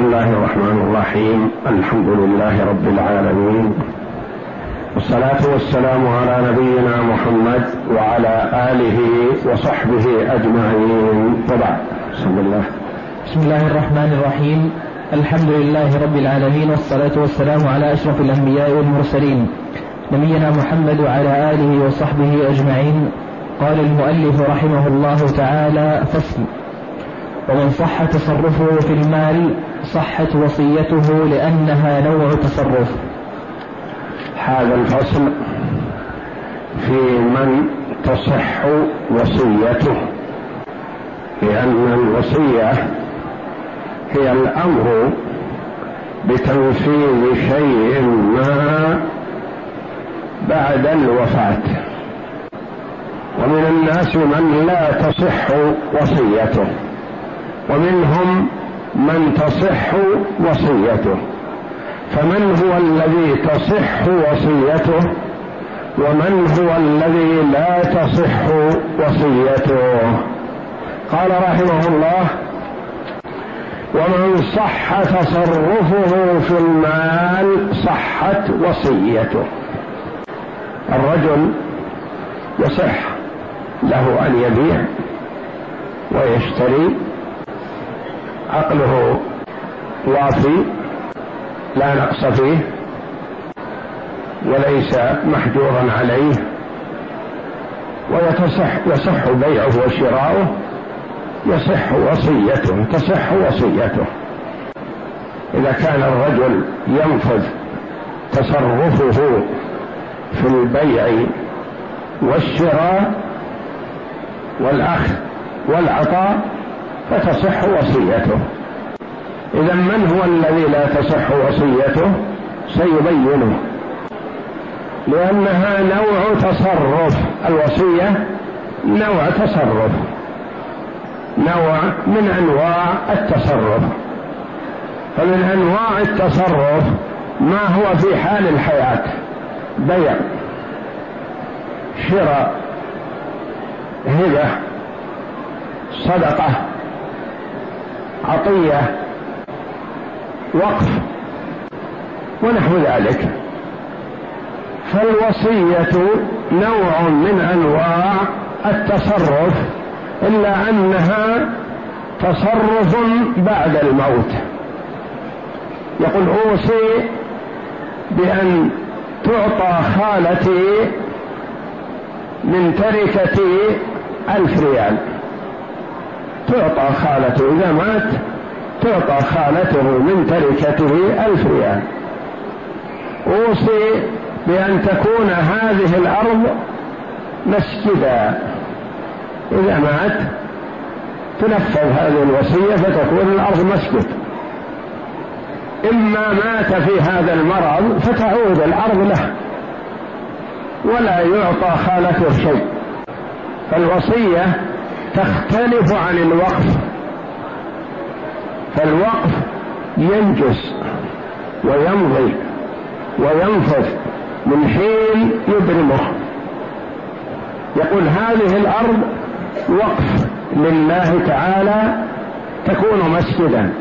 بسم الله الرحمن الرحيم. الحمد لله رب العالمين. والصلاة والسلام على نبينا محمد وعلى آله وصحبه أجمعين. وبعد. بسم الله. بسم الله الرحمن الرحيم. الحمد لله رب العالمين والصلاة والسلام على أشرف الأنبياء والمرسلين. نبينا محمد وعلى آله وصحبه أجمعين. قال المؤلف رحمه الله تعالى فصل ومن صح تصرفه في المال صحت وصيته لأنها نوع تصرف. هذا الفصل في من تصح وصيته لأن الوصية هي الأمر بتنفيذ شيء ما بعد الوفاة. ومن الناس من لا تصح وصيته ومنهم من تصح وصيته. فمن هو الذي تصح وصيته؟ ومن هو الذي لا تصح وصيته؟ قال رحمه الله ومن صح تصرفه في المال صحت وصيته. الرجل يصح له أن يبيع ويشتري عقله وافي لا نقص فيه وليس محجورا عليه ويتصح يصح بيعه وشراؤه يصح وصيته تصح وصيته. إذا كان الرجل ينفذ تصرفه في البيع والشراء والأخذ والعطاء فتصح وصيته. إذا من هو الذي لا تصح وصيته؟ سيبينه. لأنها نوع تصرف. الوصية نوع تصرف. نوع من أنواع التصرف. فمن أنواع التصرف ما هو في حال الحياة؟ بيع شراء هبة صدقة عطية وقف ونحو ذلك. فالوصية نوع من أنواع التصرف إلا أنها تصرف بعد الموت. يقول أوصي بأن تعطى خالتي من تركتي ألف ريال. تعطى خالته إذا مات تعطى خالته من تركته ألف ريال. أوصي بأن تكون هذه الأرض مسجدا. إذا مات تنفذ هذه الوصية فتكون الأرض مسجد. إما مات في هذا المرض فتعود الأرض له ولا يعطى خالته شيء. فالوصية تختلف عن الوقف. فالوقف ينجز ويمضي وينفذ من حين يبرمه. يقول هذه الأرض وقف لله تعالى تكون مسجدا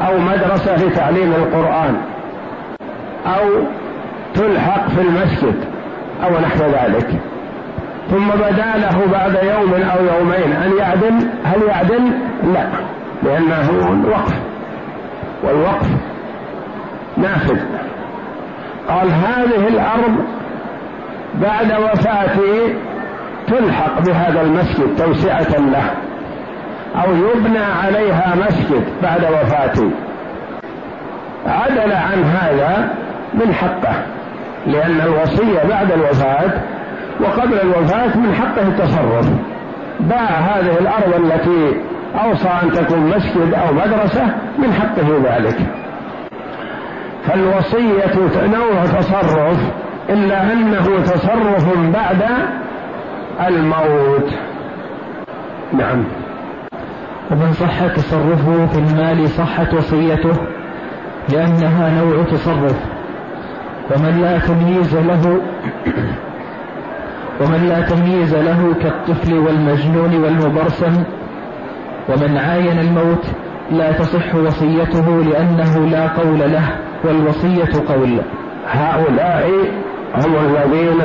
أو مدرسة لتعليم القرآن أو تلحق في المسجد أو نحو ذلك. ثم بدا له بعد يوم أو يومين. ان يعدل؟ هل يعدل؟ لا. لأنه وقف والوقف نافذ. قال هذه الأرض بعد وفاتي تلحق بهذا المسجد توسعة له. أو يبنى عليها مسجد بعد وفاتي عدل عن هذا من حقه. لأن الوصية بعد الوفاة وقبل الوفاة من حقه التصرف. باع هذه الأرض التي أوصى أن تكون مسجد أو مدرسة من حقه ذلك. فالوصية نوع تصرف إلا أنه تصرف بعد الموت. نعم. ومن صح تصرفه في المال صحت وصيته لأنها نوع تصرف. ومن لا تمييز له ومن لا تمييز له كالطفل والمجنون والمبرسم؟ ومن عاين الموت لا تصح وصيته لأنه لا قول له والوصية قول. هؤلاء هم الذين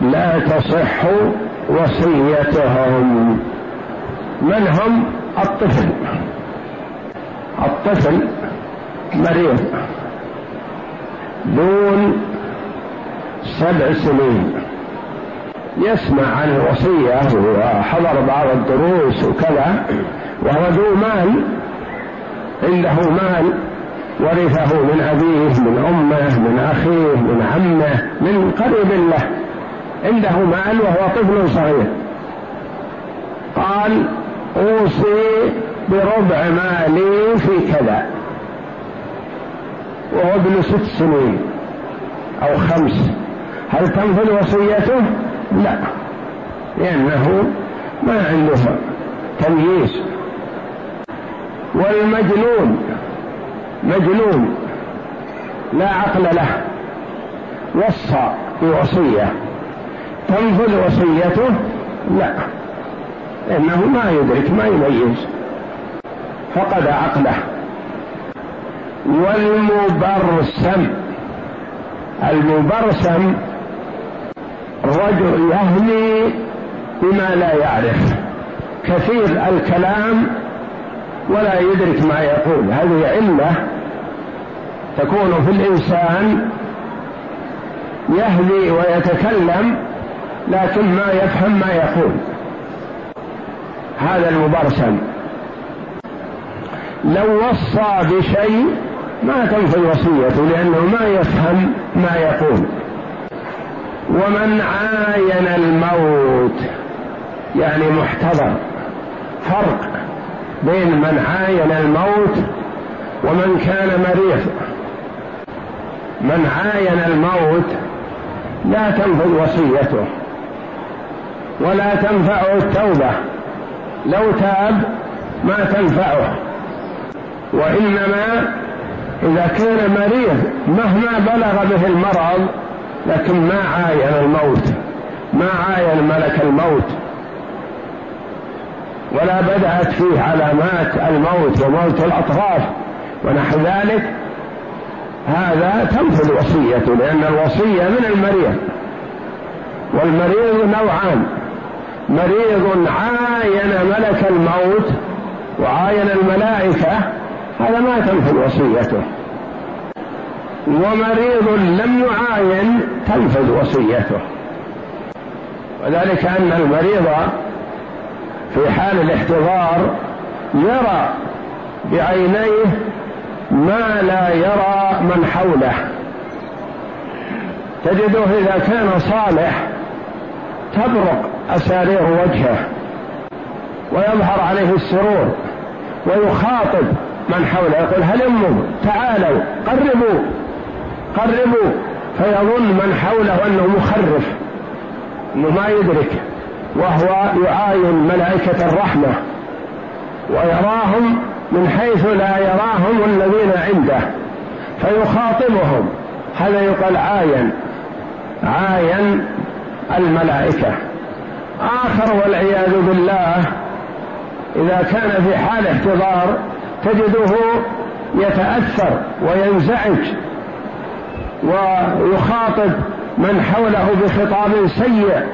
لا تصح وصيتهم. من هم؟ الطفل. الطفل مريض. دون سبع سنين. يسمع عن الوصية وحضر بعض الدروس وكذا وهو ذو مال عنده مال ورثه من أبيه من أمه من أخيه من عمه من قريب له عنده مال وهو طفل صغير. قال أوصي بربع مالي في كذا. وهو ابن ست سنين أو خمس. هل تنفذ وصيته؟ لا. لأنه ما عنده تمييز. والمجنون مجنون لا عقل له وصى بوصية. تنفذ وصيته؟ لا. إنه ما يدرك ما يميز. فقد عقله. والمبرسم المبرسم رجل يهني بما لا يعرف. كثير الكلام ولا يدرك ما يقول. هذه علة تكون في الإنسان يهدي ويتكلم لكن ما يفهم ما يقول. هذا المبرسم لو وصى بشيء ما تنفذ وصيته لأنه ما يفهم ما يقول. ومن عاين الموت يعني محتضر. فرق بين من عاين الموت ومن كان مريض. من عاين الموت لا تنفذ وصيته ولا تنفعه التوبة. لو تاب ما تنفعه. وإنما إذا كان مريض مهما بلغ به المرض لكن ما عاين الموت ما عاين ملك الموت. ولا بدأت فيه علامات الموت وموت الأطراف. ونحو ذلك هذا تنفذ وصيته لأن الوصية من المريض. والمريض نوعان. مريض عاين ملك الموت وعاين الملائكة هذا ما تنفذ وصيته. ومريض لم يعاين تنفذ وصيته. وذلك أن المريض في حال الاحتضار يرى بعينيه ما لا يرى من حوله. تجده إذا كان صالح تبرق أسارير وجهه ويظهر عليه السرور ويخاطب من حوله يقول هلموا تعالوا قربوا. قربوا فيظن من حوله أنه مخرف إنه ما يدرك وهو يعاين ملائكة الرحمة ويراهم من حيث لا يراهم الذين عنده فيخاطبهم هذا يقال عاين عاين الملائكة. آخر والعياذ بالله إذا كان في حال احتضار تجده يتأثر وينزعج. ويخاطب من حوله بخطاب سيء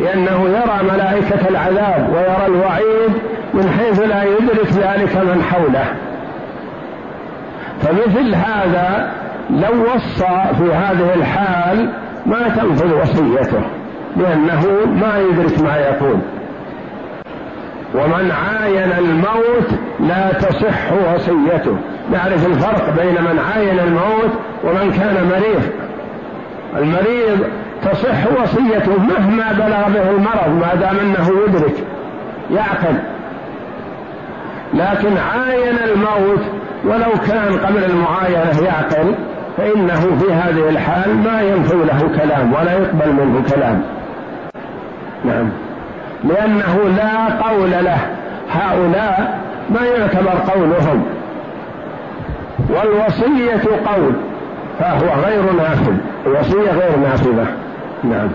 لأنه يرى ملائكة العذاب ويرى الوعيد من حيث لا يدرك ذلك من حوله. فمثل هذا لو وصى في هذه الحال ما تنفذ وصيته لأنه ما يدرك ما يقول. ومن عاين الموت لا تصح وصيته. نعرف الفرق بين من عاين الموت ومن كان مريض. المريض تصح وصيته مهما بلغ به المرض ما دام أنه يدرك يعقل. لكن عاين الموت ولو كان قبل المعاينة يعقل فإنه في هذه الحال ما ينفذ له كلام ولا يقبل منه كلام. نعم. لأنه لا قول له. هؤلاء ما يعتبر قولهم. والوصية قول فهو غير نافذ الوصية غير نافذة. نعم.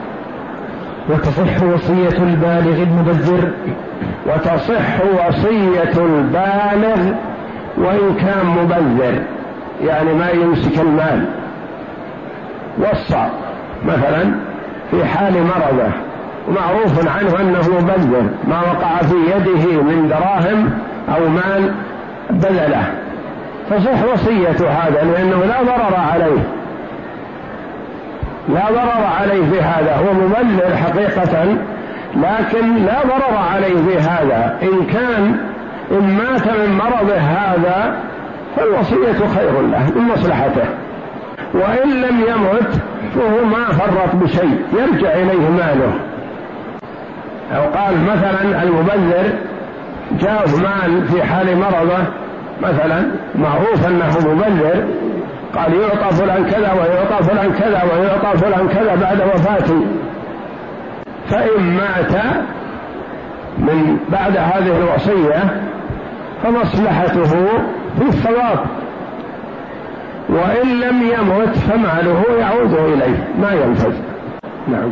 وتصح وصية البالغ المبذر. وتصح وصية البالغ وإن كان مبذر يعني ما يمسك المال. وصى مثلا في حال مرضه ومعروف عنه أنه مبذر ما وقع في يده من دراهم أو مال بذله. تصح وصية هذا لأنه لا ضرر عليه. لا ضرر عليه في هذا هو مبلغ حقيقة لكن لا ضرر عليه في هذا. إن كان إن مات من مرضه هذا فالوصية خير له من مصلحته. وإن لم يمت فهو ما فرط بشيء يرجع إليه ماله. أو قال مثلا المبذر جاءه مال في حال مرضه مثلا معروف أنه مبذر قال يعطى فلان كذا ويعطى فلان كذا ويعطى فلان كذا بعد وفاتي فإن مات من بعد هذه الوصية فمصلحته في الثواب. وإن لم يمت فماله يعود إليه ما ينفذ. نعم.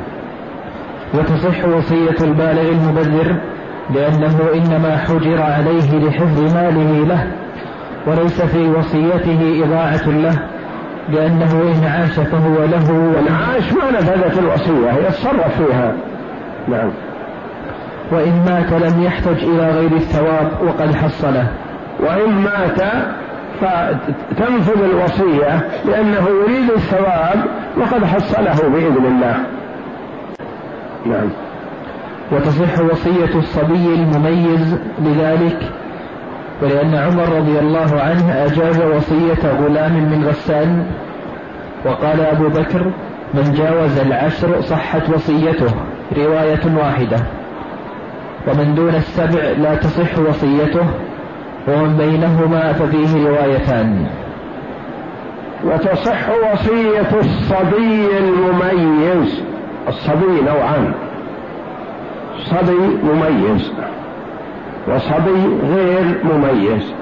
وتصح وصية البالغ المبذر لأنه إنما حجر عليه لحفظ ماله له. وليس في وصيته إضاعة له لأنه إن عاش فهو له وإن عاش ما نفذت الوصية يتصرف فيها. نعم. وإن مات لم يحتج إلى غير الثواب وقد حصله وإن مات فتنفذ الوصية لأنه يريد الثواب وقد حصله بإذن الله. نعم. وتصح وصية الصبي المميز لذلك ولأن عمر رضي الله عنه أجاز وصية غلام من غسان وقال أبو بكر من جاوز العشر صحت وصيته. رواية واحدة. ومن دون السبع لا تصح وصيته ومن بينهما ففيه روايتان. وتصح وصية الصبي المميز. الصبي نوعان. صبي مميز. وصبي غير مميز.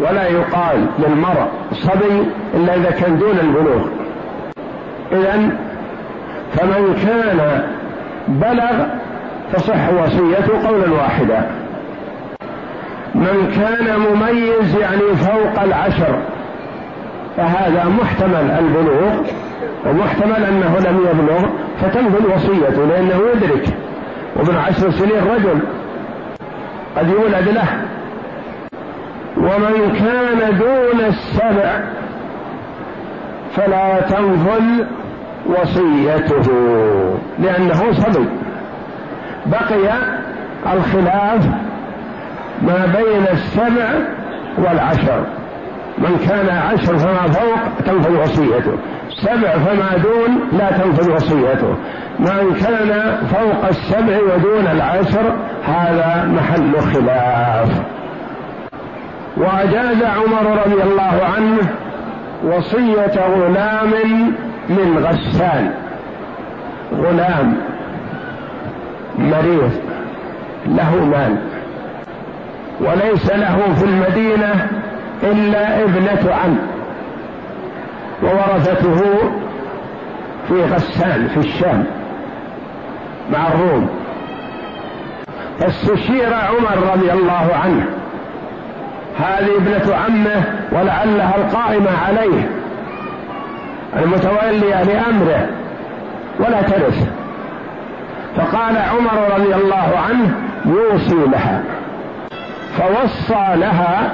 ولا يقال للمرء صبي إلا إذا كان دون البلوغ. إذا فمن كان بلغ تصح وصيته قولا واحدا. من كان مميز يعني فوق العشر فهذا محتمل البلوغ ومحتمل أنه لم يبلغ فتنفذ وصيته لأنه يدرك. وابن عشر سنين رجل قد يولد له. ومن كان دون السبع فلا تنفذ وصيته لأنه صبي. بقي الخلاف ما بين السبع والعشر. من كان عشر فما فوق تنفذ وصيته. سبع فما دون لا تنفذ وصيته. من كان فوق السبع ودون العشر هذا محل خلاف. وأجاز عمر رضي الله عنه وصية غلام من غسان. غلام مريض له مال. وليس له في المدينة إلا ابنة عم. وورثته في غسان في الشام مع الروم. فاستشير عمر رضي الله عنه. هذه ابنة عمه ولعلها القائمة عليه المتولية لأمره ولا ترث فقال عمر رضي الله عنه يوصي لها. فوصى لها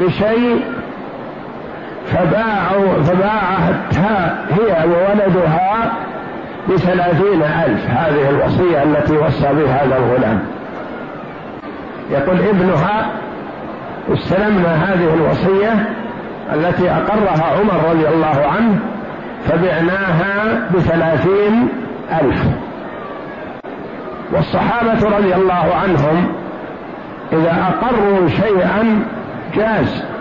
بشيء فباعوا فباعتها هي وولدها بثلاثين ألف. هذه الوصية التي وصى بها هذا الغلام. يقول ابنها استلمنا هذه الوصية التي أقرها عمر رضي الله عنه فبعناها بثلاثين ألف. والصحابة رضي الله عنهم إذا أقروا شيئا جاز.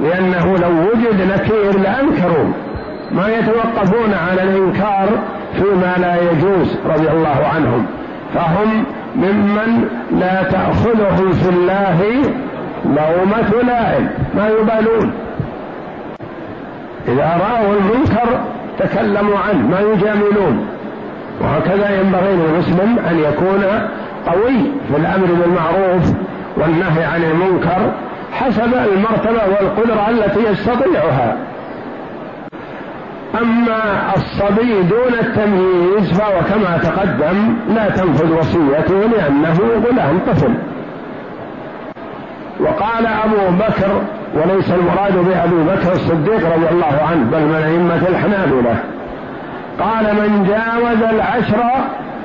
لأنه لو وجد نكير لأنكروا ما يتوقفون على الإنكار فيما لا يجوز رضي الله عنهم. فهم ممن لا تأخذهم في الله لومة لائم ما يبالون. إذا رأوا المنكر تكلموا عنه ما يجاملون. وهكذا ينبغي للمسلم أن يكون قوي في الأمر بالمعروف والنهي عن المنكر حسب المرتبة والقدرة التي يستطيعها. أما الصبي دون التمييز فهو كما تقدم لا تنفذ وصيته لأنه غلام طفل. وقال أبو بكر وليس المراد بأبي بكر الصديق رضي الله عنه بل من أئمة الحنابلة. قال من جاوز العشر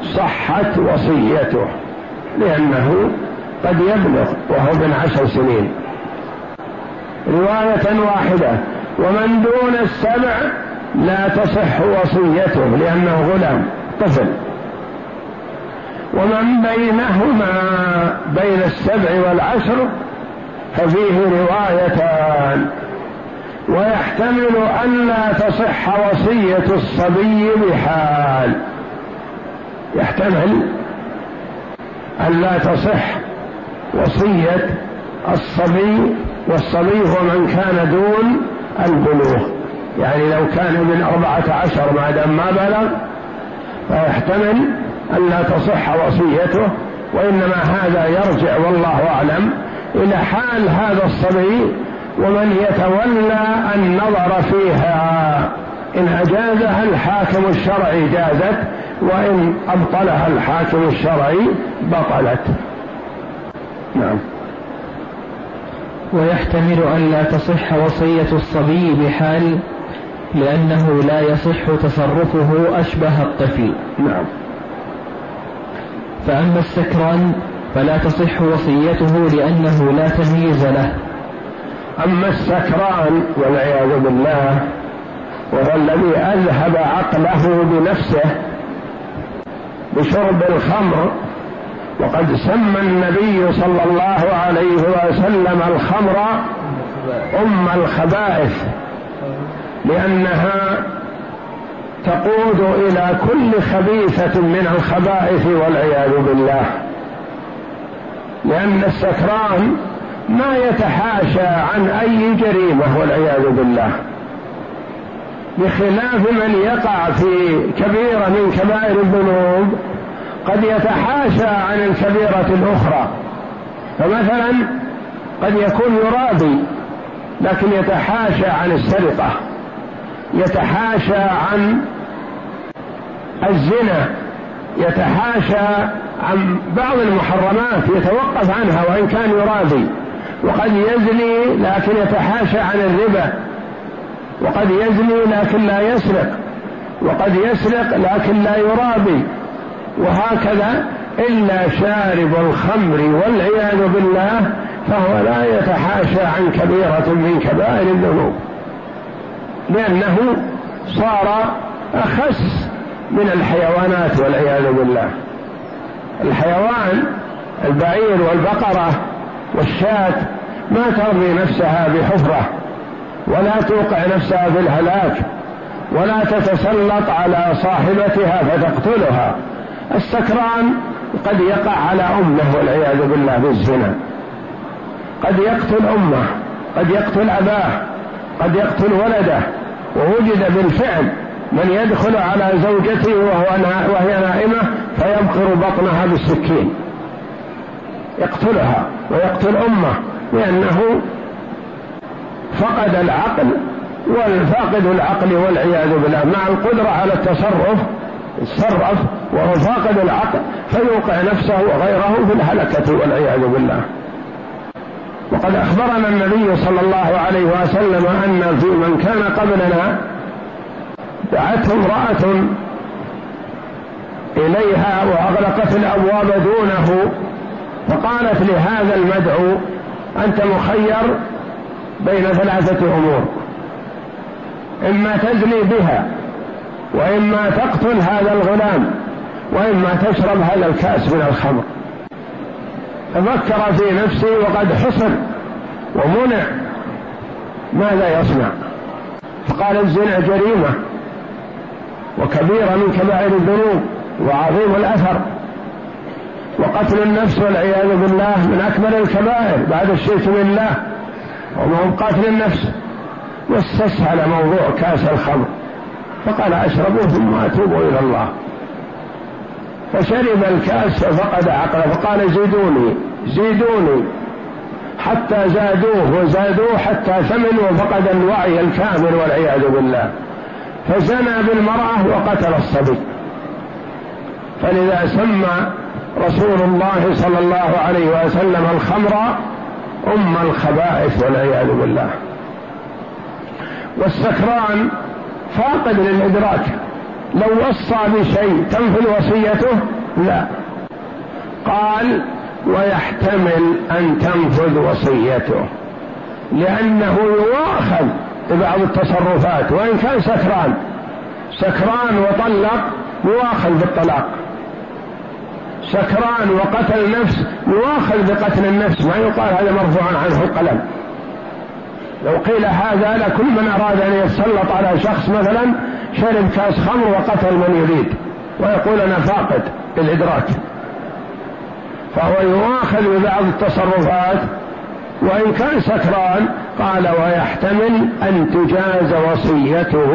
صحت وصيته لأنه قد يبلغ وهو من عشر سنين. رواية واحدة. ومن دون السبع لا تصح وصيته لأنه غلام طفل. ومن بينهما بين السبع والعشر ففيه روايتان. ويحتمل ألا تصح وصية الصبي بحال. يحتمل ألا تصح وصية الصبي والصبي هو من كان دون البلوغ. يعني لو كان من أربعة عشر ما دام ما بلغ فيحتمل ألا تصح وصيته وإنما هذا يرجع والله أعلم إلى حال هذا الصبي ومن يتولى النظر فيها. إن أجازها الحاكم الشرعي جازت وإن أبطلها الحاكم الشرعي بطلت. نعم. ويحتمل أن لا تصح وصية الصبي بحال لأنه لا يصح تصرفه أشبه الطفل. نعم. فأما السكران فلا تصح وصيته لأنه لا تمييز له. أما السكران والعياذ بالله وهو الذي أذهب عقله بنفسه بشرب الخمر وقد سمى النبي صلى الله عليه وسلم الخمر أم الخبائث لأنها تقود إلى كل خبيثة من الخبائث والعياذ بالله. لأن السكران ما يتحاشى عن أي جريمة والعياذ بالله. بخلاف من يقع في كبيرة من كبائر الذنوب قد يتحاشى عن الكبيرة الأخرى. فمثلا قد يكون يراضي لكن يتحاشى عن السرقة يتحاشى عن الزنا يتحاشى عن بعض المحرمات يتوقف عنها وإن كان يراضي. وقد يزني لكن يتحاشى عن الربا. وقد يزني لكن لا يسرق. وقد يسرق لكن لا يرابي وهكذا إلا شارب الخمر والعياذ بالله فهو لا يتحاشى عن كبيرة من كبائر الذنوب. لأنه صار أخس من الحيوانات والعياذ بالله. الحيوان البعير والبقرة والشاة ما ترمي نفسها بحفرة ولا توقع نفسها في الهلاك ولا تتسلط على صاحبتها فتقتلها. السكران قد يقع على أمه والعياذ بالله بالزنا. قد يقتل أمه قد يقتل أباه قد يقتل ولده. ووجد بالفعل من يدخل على زوجته وهو وهي نائمة فيبقر بطنها بالسكين. يقتلها ويقتل أمه لأنه فقد العقل والفاقد العقل والعياذ بالله. مع القدرة على التصرف يتصرف وهو فاقد العقل فيوقع نفسه وغيره في الهلكة والعياذ بالله. وقد أخبرنا النبي صلى الله عليه وسلم أن في من كان قبلنا دعته امرأة إليها وأغلقت الأبواب دونه فقالت لهذا المدعو أنت مخير بين ثلاثة أمور إما تزني بها وإما تقتل هذا الغلام. وإما تشرب هذا الكأس من الخمر. تفكر في نفسه وقد حصل ومنع. ماذا يصنع؟ فقال الزنا جريمة وكبيرة من كبائر الذنوب وعظيم الأثر. وقتل النفس والعياذ بالله من أكبر الكبائر بعد الشرك بالله. ومن قتل النفس واستسهل موضوع كأس الخمر. فقال أشربوا ثم أتوبوا إلى الله. فشرب الكأس ففقد عقله فقال زيدوني زيدوني. حتى زادوه وزادوه حتى ثمن وفقد الوعي الكامل والعياذ بالله. فزنى بالمرأة وقتل الصبي. فلذا سمى رسول الله صلى الله عليه وسلم الخمر أم الخبائث والعياذ بالله. والسكران فاقد للإدراك. لو وصى بشيء تنفذ وصيته؟ لا. قال ويحتمل أن تنفذ وصيته لأنه يؤاخذ ببعض التصرفات وإن كان سكران سكران وطلق يؤاخذ بالطلاق. سكران وقتل نفس يؤاخذ بقتل النفس ما يقال هذا مرفوع عنه القلم. لو قيل هذا لكل من أراد أن يتسلط على شخص مثلا شرب كاس خمر وقتل من يريد ويقول أنا فاقد الإدراك فهو يؤاخذ ببعض التصرفات وإن كان سكران قال ويحتمل أن تجاز وصيته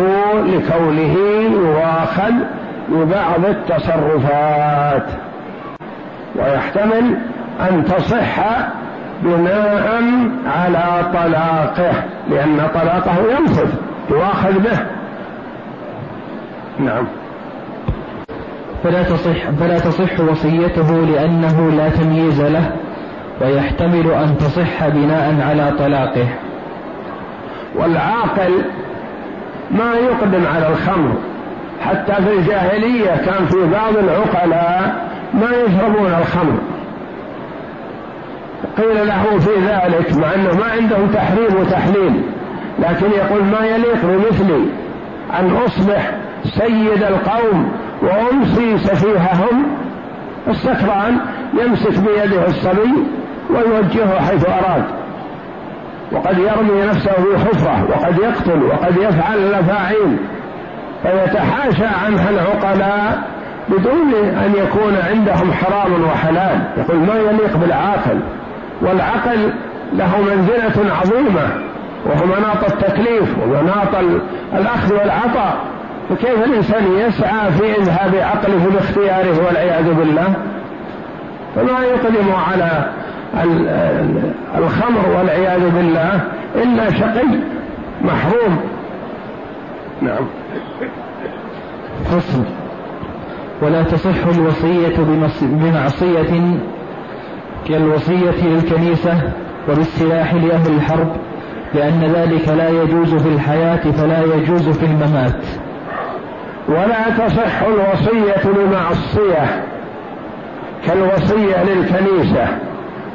لكونه يؤاخذ ببعض التصرفات. ويحتمل أن تصح بناء على طلاقه لأن طلاقه ينفذ يؤاخذ به. نعم. فلا تصح فلا تصح وصيته لأنه لا تمييز له ويحتمل أن تصح بناء على طلاقه. والعاقل ما يقدم على الخمر. حتى في الجاهلية كان في بعض العقلاء ما يشربون الخمر. قيل له في ذلك مع أنه ما عندهم تحريم وتحليل لكن يقول ما يليق بمثلي أن أصبح سيد القوم وامسي سفيههم. السكران يمسك بيده الصبي ويوجهه حيث أراد. وقد يرمي نفسه في حفره وقد يقتل وقد يفعل الأفاعيل. فيتحاشى عنها العقلاء بدون أن يكون عندهم حرام وحلال. يقول ما يليق بالعاقل؟ والعقل له منزلة عظيمة وهو مناط التكليف ومناط الأخذ والعطاء. فكيف الإنسان يسعى في إذهاب عقله باختياره والعياذ بالله؟ فما يقدم على الخمر والعياذ بالله إلا شقي محروم. نعم. فصل. ولا تصح الوصية بمعصية كالوصية للكنيسة وبالسلاح لأهل الحرب لأن ذلك لا يجوز في الحياة فلا يجوز في الممات. ولا تصح الوصية بمعصية كالوصية للكنيسة.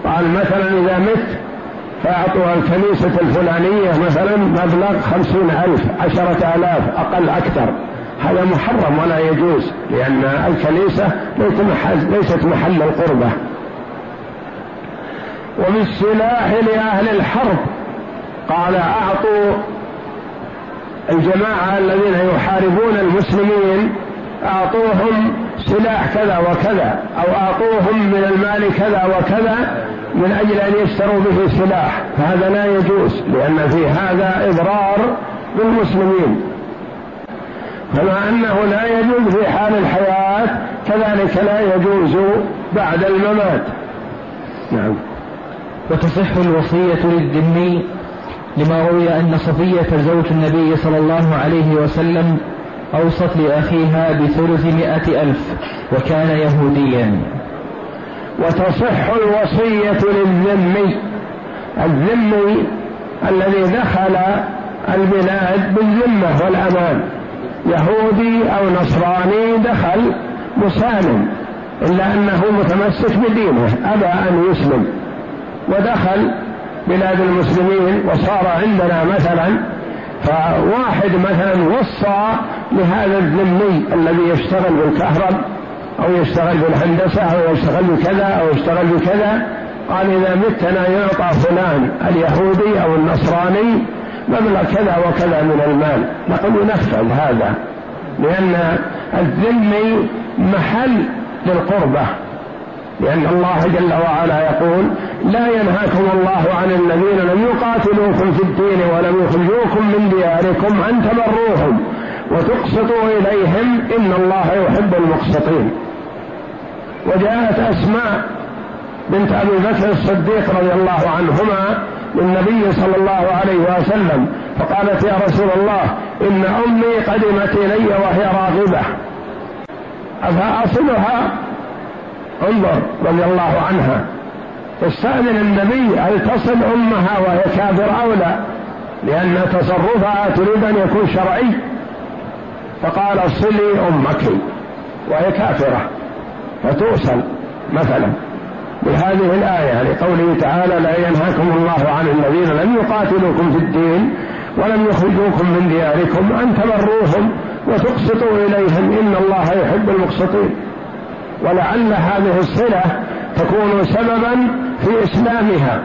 قال مثلا إذا مت فأعطوا الكنيسة الفلانية مثلا مبلغ خمسين ألف عشرة آلاف أقل أكثر. هذا محرم ولا يجوز لأن الكنيسة ليست محل القربة. وبالسلاح لأهل الحرب قال أعطوا الجماعة الذين يحاربون المسلمين أعطوهم سلاح كذا وكذا أو أعطوهم من المال كذا وكذا من أجل أن يشتروا به سلاح. فهذا لا يجوز لأن في هذا إضرار بالمسلمين. كما أنه لا يجوز في حال الحياة كذلك لا يجوز بعد الممات. نعم. وتصح الوصية للذمي لما روي أن صفية زوج النبي صلى الله عليه وسلم أوصت لأخيها بثلث مئة ألف وكان يهوديا. وتصح الوصية للذمي الذمي الذي دخل البلاد بالذمة والأمان. يهودي أو نصراني دخل مسالم إلا أنه متمسك بدينه أبى أن يسلم. ودخل بلاد المسلمين وصار عندنا مثلا فواحد مثلا وصى لهذا الذمي الذي يشتغل بالكهرب أو يشتغل بالهندسة أو يشتغل بكذا أو يشتغل بكذا قال إذا متنا يعطى فلان اليهودي أو النصراني مبلغ كذا وكذا من المال. نقول ينفذ هذا لأن الذمي محل للقربة لأن الله جل وعلا يقول لا ينهاكم الله عن الذين لم يقاتلوكم في الدين ولم يخرجوكم من دياركم أن تبروهم وتقسطوا إليهم إن الله يحب المقسطين. وجاءت أسماء بنت أبي بكر الصديق رضي الله عنهما للنبي صلى الله عليه وسلم فقالت يا رسول الله إن أمي قدمت إلي وهي راغبة. أفأصلها؟ انظر رضي الله عنها. تستأذن النبي هل تصل أمها وهي كافرة أو لا لأن تصرفها تريد أن يكون شرعي. فقال صلي أمك وهي كافرة فتوصل مثلا. بهذه الآية لقوله تعالى لا ينهاكم الله عن الذين لم يقاتلوكم في الدين ولم يخرجوكم من دياركم أن تبروهم وتقسطوا إليهم إن الله يحب المقسطين. ولعل هذه الصلة تكون سببا في إسلامها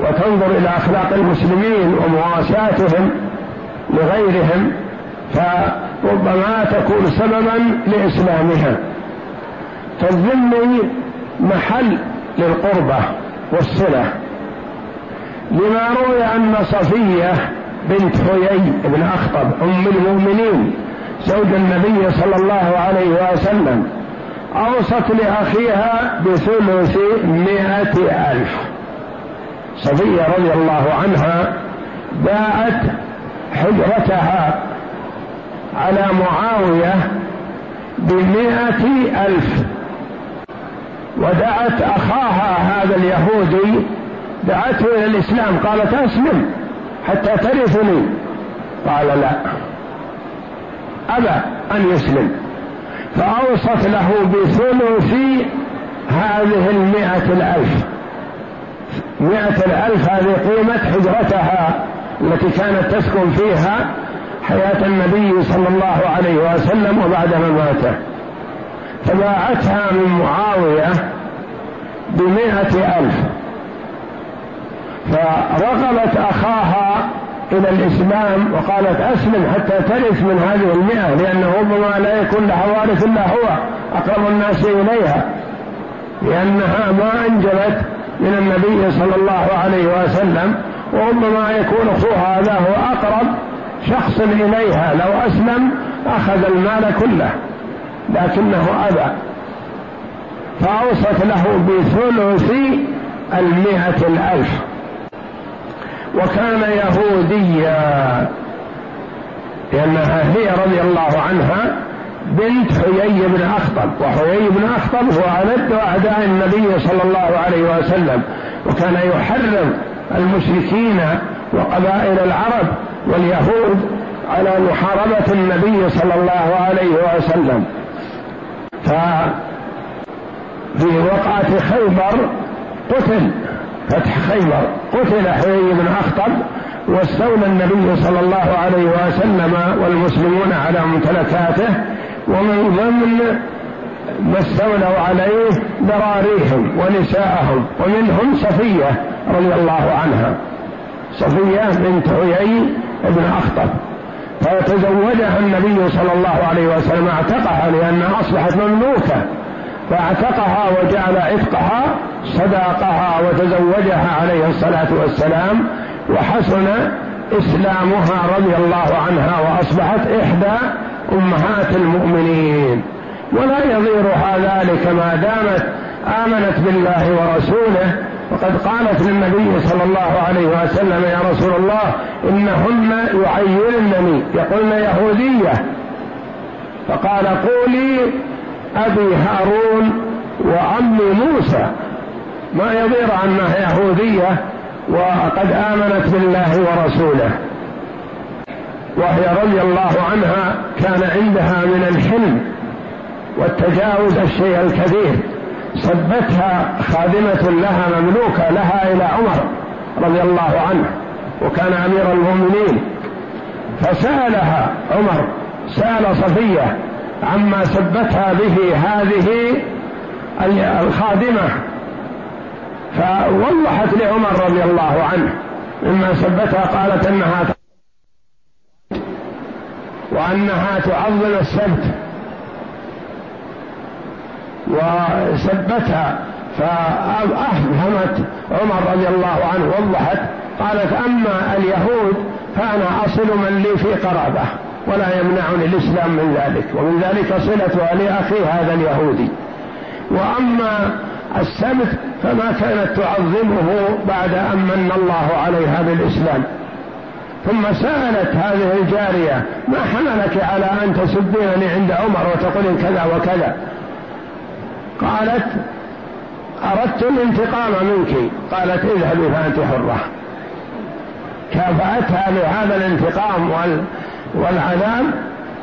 وتنظر إلى أخلاق المسلمين ومواساتهم لغيرهم فربما تكون سببا لإسلامها. فالذم محل للقربة والصلة. لما روي أن صفية بنت حيي بن أخطب أم المؤمنين زوج النبي صلى الله عليه وسلم أوصت لأخيها بثلث مائة ألف. صفية رضي الله عنها باعت حجرتها على معاوية بمائة ألف. ودعت أخاها هذا اليهودي دعته إلى الإسلام قالت أسلم حتى ترثني. قال لا أبى أن يسلم. فأوصت له بثلث هذه المئة الألف. مئة الألف هذه قيمة حجرتها التي كانت تسكن فيها حياة النبي صلى الله عليه وسلم وبعد مماته. فباعتها من معاوية بمئة ألف. فرغبت أخاها إلى الإسلام وقالت أسلم حتى ترث من هذه المئة لأنه ربما لا يكون لها وارث إلا هو أقرب الناس إليها لأنها ما أنجبت من النبي صلى الله عليه وسلم وربما يكون أخوها هذا هو أقرب شخص إليها لو أسلم أخذ المال كله لكنه أبى. فأوصت له بثلث المئة الألف. وكان يهوديا لأنها هي رضي الله عنها بنت حيي بن أخطب وحيي بن أخطب هو ألد أعداء النبي صلى الله عليه وسلم وكان يحرم المشركين وقبائل العرب واليهود على محاربة النبي صلى الله عليه وسلم. ففي وقعة خيبر قتل. فتح خيبر. قتل حيي بن أخطب واستولى النبي صلى الله عليه وسلم والمسلمون على ممتلكاته ومن ضمن ما استولوا عليه ذراريهم ونساءهم ومنهم صفية رضي الله عنها. صفية بنت عيي بن أخطب. فتزوجها النبي صلى الله عليه وسلم اعتقها لأنها أصبحت مملوكة. فأعتقها وجعل عتقها صداقها وتزوجها عليه الصلاة والسلام وحسن إسلامها رضي الله عنها وأصبحت إحدى أمهات المؤمنين. ولا يضيرها ذلك ما دامت آمنت بالله ورسوله. وقد قالت للنبي صلى الله عليه وسلم يا رسول الله إنهن يعيرنني يقولن يهودية. فقال قولي أبي هارون وعمي موسى. ما يضير عنها يهودية وقد آمنت بالله ورسوله. وهي رضي الله عنها كان عندها من الحلم والتجاوز الشيء الكثير سبتها خادمة لها مملوكة لها إلى عمر رضي الله عنه وكان أمير المؤمنين. فسألها عمر سأل صفية عما سبتها به هذه الخادمة. فوضحت لعمر رضي الله عنه مما سبتها قالت إنها وأنها تعظم السبت. وسبتها فأفهمت عمر رضي الله عنه وضحت قالت أما اليهود فأنا أصل من لي في قرابة. ولا يمنعني الإسلام من ذلك. ومن ذلك صلتها لأخي هذا اليهودي. وأما السبت فما كانت تعظمه بعد أن من الله عليها بالإسلام. ثم سألت هذه الجارية ما حملك على أن تسبينني عند عمر وتقولين كذا وكذا؟ قالت أردت الانتقام منك. قالت اذهبي فأنت حرة. كافأتها لهذا الانتقام والعذاب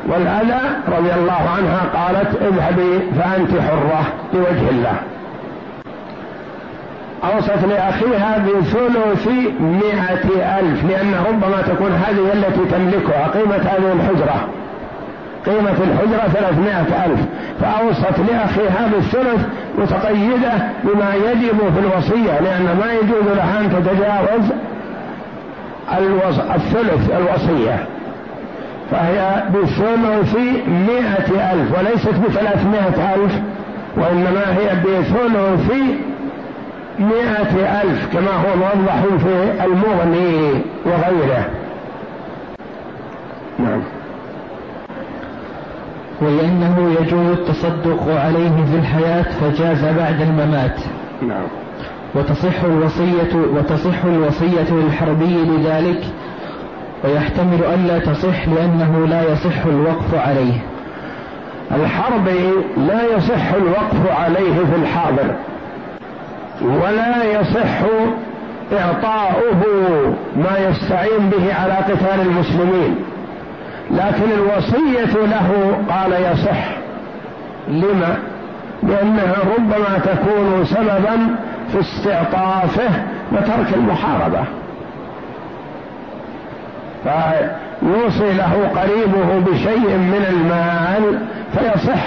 والأذى رضي الله عنها قالت اذهبي فأنت حرة لوجه الله. أوصت لأخيها بثلث مئة ألف لأن ربما تكون هذه التي تملكها قيمة هذه الحجرة. قيمة الحجرة ثلاثمائة ألف. فأوصت لأخيها بالثلث متقيدة بما يجب في الوصية لأن ما يجوز لها أن تتجاوز الثلث الوصية. فهي بثلث مئة ألف وليست بثلاثمائة ألف وإنما هي بثلث مئة ألف كما هو موضح في المغني وغيره. نعم. ولأنه يجوز التصدق عليه في الحياة فجاز بعد الممات. نعم. وتصح الوصية وتصح الوصية للحربي لذلك ويحتمل ألا تصح لأنه لا يصح الوقف عليه. الحربي لا يصح الوقف عليه في الحاضر ولا يصح إعطاؤه ما يستعين به على قتال المسلمين. لكن الوصية له قال يصح. لما؟ لأنها ربما تكون سببا في استعطافه وترك المحاربة. فيوصي له قريبه بشيء من المال فيصح.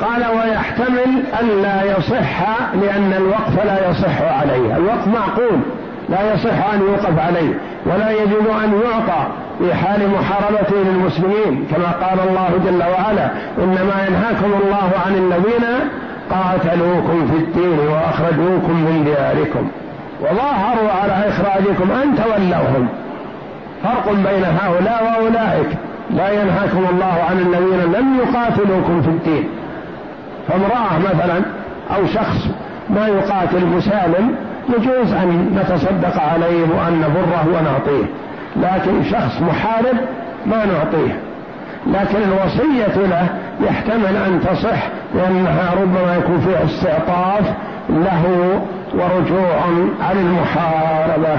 قال ويحتمل ألا يصح لأن الوقف لا يصح عليه. الوقف معقول لا يصح أن يوقف عليه ولا يجوز أن يعطى في حال محاربته للمسلمين. كما قال الله جل وعلا إنما ينهاكم الله عن الذين قاتلوكم في الدين وأخرجوكم من دياركم. وظاهروا على إخراجكم أن تولوهم. فرق بين هؤلاء وأولئك. لا ينهاكم الله عن الذين لم يقاتلوكم في الدين. فامرأة مثلا أو شخص ما يقاتل مسالم يجوز أن نتصدق عليه وأن نبره ونعطيه. لكن شخص محارب ما نعطيه. لكن الوصية له يحتمل أن تصح لأنها ربما يكون فيها استعطاف له ورجوع عن المحاربة.